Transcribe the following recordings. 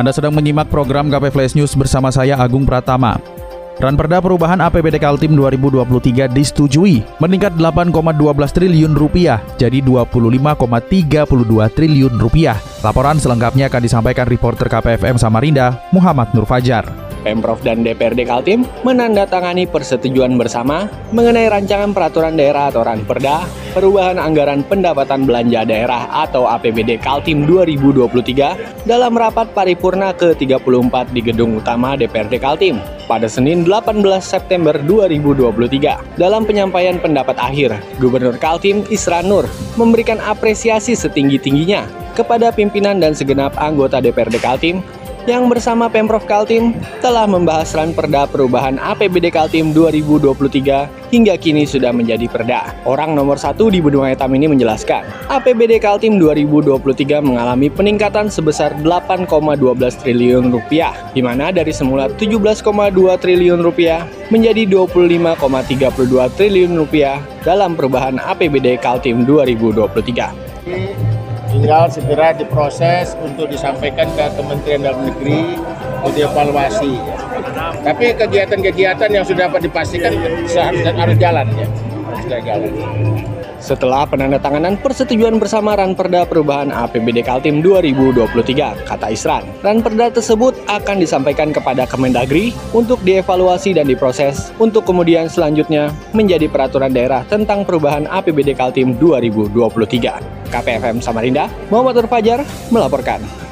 Anda sedang menyimak program KP Flash News bersama saya Agung Pratama. Ranperda perubahan APBD Kaltim 2023 disetujui meningkat 8,12 triliun rupiah jadi 25,32 triliun rupiah. Laporan selengkapnya akan disampaikan reporter KPFM Samarinda, Muhammad Nur Fajar. Pemprov dan DPRD Kaltim menandatangani persetujuan bersama mengenai rancangan peraturan daerah atau Ranperda, perubahan anggaran pendapatan belanja daerah atau APBD Kaltim 2023 dalam rapat paripurna ke-34 di Gedung Utama DPRD Kaltim pada Senin 18 September 2023. Dalam penyampaian pendapat akhir, Gubernur Kaltim Isra Nur memberikan apresiasi setinggi-tingginya kepada pimpinan dan segenap anggota DPRD Kaltim yang bersama Pemprov Kaltim telah membahas ranperda perubahan APBD Kaltim 2023 hingga kini sudah menjadi perda. Orang nomor satu di Benua Etam ini menjelaskan, APBD Kaltim 2023 mengalami peningkatan sebesar 8,12 triliun rupiah, di mana dari semula 17,2 triliun rupiah menjadi 25,32 triliun rupiah dalam perubahan APBD Kaltim 2023 tinggal segera diproses untuk disampaikan ke Kementerian Dalam Negeri untuk dievaluasi. Tapi kegiatan-kegiatan yang sudah dapat dipastikan seharusnya harus jalan ya, harus jalan. Setelah penandatanganan persetujuan bersama Ranperda Perubahan APBD Kaltim 2023, kata Isran, Ranperda tersebut akan disampaikan kepada Kemendagri untuk dievaluasi dan diproses untuk kemudian selanjutnya menjadi peraturan daerah tentang perubahan APBD Kaltim 2023. KPFM Samarinda, Muhammad Fajar melaporkan.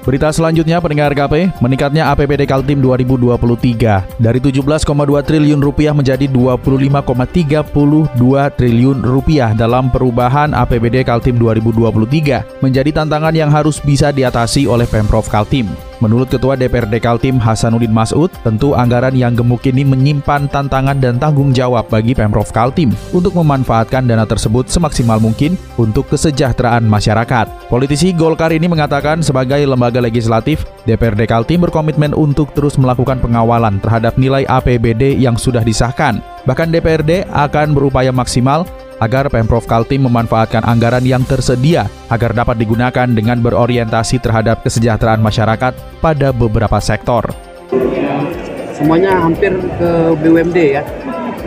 Berita selanjutnya pendengar KP, meningkatnya APBD Kaltim 2023 dari 17,2 triliun rupiah menjadi 25,32 triliun rupiah dalam perubahan APBD Kaltim 2023 menjadi tantangan yang harus bisa diatasi oleh Pemprov Kaltim. Menurut Ketua DPRD Kaltim Hasanuddin Masud, tentu anggaran yang gemuk ini menyimpan tantangan dan tanggung jawab bagi Pemprov Kaltim untuk memanfaatkan dana tersebut semaksimal mungkin untuk kesejahteraan masyarakat. Politisi Golkar ini mengatakan sebagai lembaga legislatif, DPRD Kaltim berkomitmen untuk terus melakukan pengawalan terhadap nilai APBD yang sudah disahkan. Bahkan DPRD akan berupaya maksimal agar Pemprov Kaltim memanfaatkan anggaran yang tersedia agar dapat digunakan dengan berorientasi terhadap kesejahteraan masyarakat pada beberapa sektor. Semuanya hampir ke BUMD ya,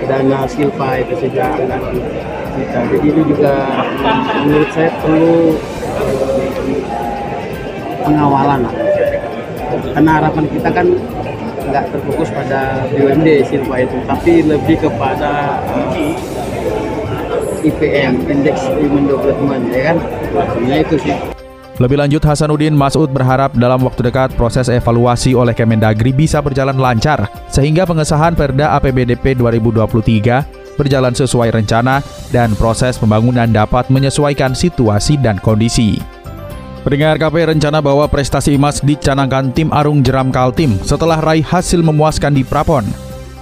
dana silpa itu sudah kita. Jadi ini juga menurut saya perlu pengawalan lah. Karena harapan kita kan nggak terfokus pada BUMD silpa itu, tapi lebih kepada uh, IPM, Indeks Human Development, ya kan? Sebenarnya itu sih. Lebih lanjut, Hasanuddin Masud berharap dalam waktu dekat proses evaluasi oleh Kemendagri bisa berjalan lancar, sehingga pengesahan Perda APBDP 2023 berjalan sesuai rencana dan proses pembangunan dapat menyesuaikan situasi dan kondisi. Pendengar KP rencana bahwa prestasi emas dicanangkan tim Arung Jeram Kaltim setelah raih hasil memuaskan di Prapon.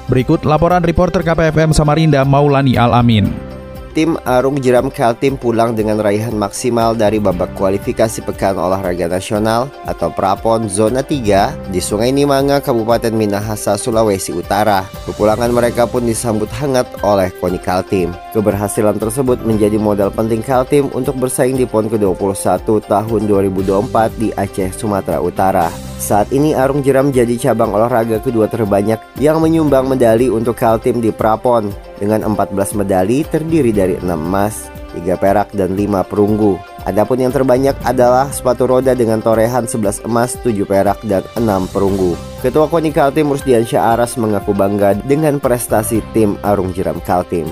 Berikut laporan reporter KPFM Samarinda Maulani Alamin tim Arung Jeram Kaltim pulang dengan raihan maksimal dari babak kualifikasi Pekan Olahraga Nasional atau Prapon Zona 3 di Sungai Nimanga, Kabupaten Minahasa, Sulawesi Utara. Kepulangan mereka pun disambut hangat oleh KONI Kaltim. Keberhasilan tersebut menjadi modal penting Kaltim untuk bersaing di PON ke-21 tahun 2024 di Aceh, Sumatera Utara. Saat ini Arung Jeram jadi cabang olahraga kedua terbanyak yang menyumbang medali untuk Kaltim di Prapon dengan 14 medali terdiri dari 6 emas, 3 perak dan 5 perunggu. Adapun yang terbanyak adalah sepatu roda dengan torehan 11 emas, 7 perak dan 6 perunggu. Ketua KONI Kaltim Rusdiansyah Aras mengaku bangga dengan prestasi tim Arung Jeram Kaltim.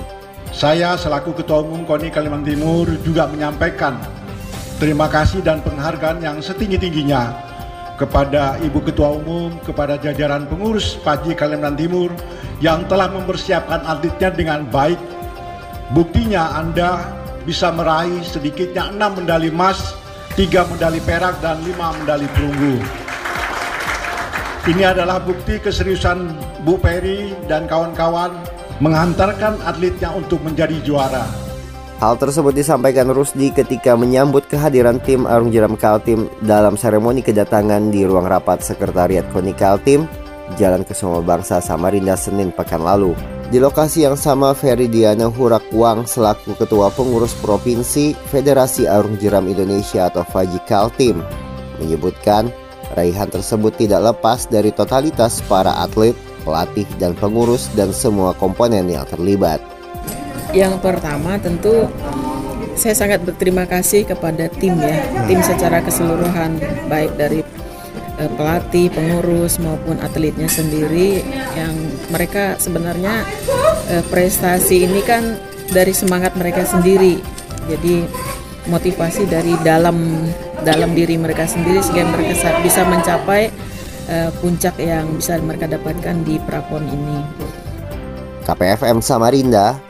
Saya selaku Ketua Umum KONI Kalimantan Timur juga menyampaikan terima kasih dan penghargaan yang setinggi-tingginya kepada Ibu Ketua Umum, kepada jajaran pengurus Paji Kalimantan Timur yang telah mempersiapkan atletnya dengan baik. Buktinya Anda bisa meraih sedikitnya 6 medali emas, 3 medali perak, dan 5 medali perunggu. Ini adalah bukti keseriusan Bu Peri dan kawan-kawan menghantarkan atletnya untuk menjadi juara. Hal tersebut disampaikan Rusdi ketika menyambut kehadiran tim Arung Jeram Kaltim dalam seremoni kedatangan di ruang rapat Sekretariat KONI Kaltim, Jalan Kesuma Bangsa Samarinda Senin pekan lalu. Di lokasi yang sama, Feridiana Hurakwang selaku Ketua Pengurus Provinsi Federasi Arung Jeram Indonesia atau Faji Kaltim menyebutkan raihan tersebut tidak lepas dari totalitas para atlet, pelatih, dan pengurus dan semua komponen yang terlibat. Yang pertama tentu saya sangat berterima kasih kepada tim ya, tim secara keseluruhan baik dari uh, pelatih, pengurus maupun atletnya sendiri yang mereka sebenarnya uh, prestasi ini kan dari semangat mereka sendiri. Jadi motivasi dari dalam dalam diri mereka sendiri sehingga mereka bisa mencapai uh, puncak yang bisa mereka dapatkan di prapon ini. KPFM Samarinda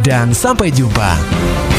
dan sampai jumpa.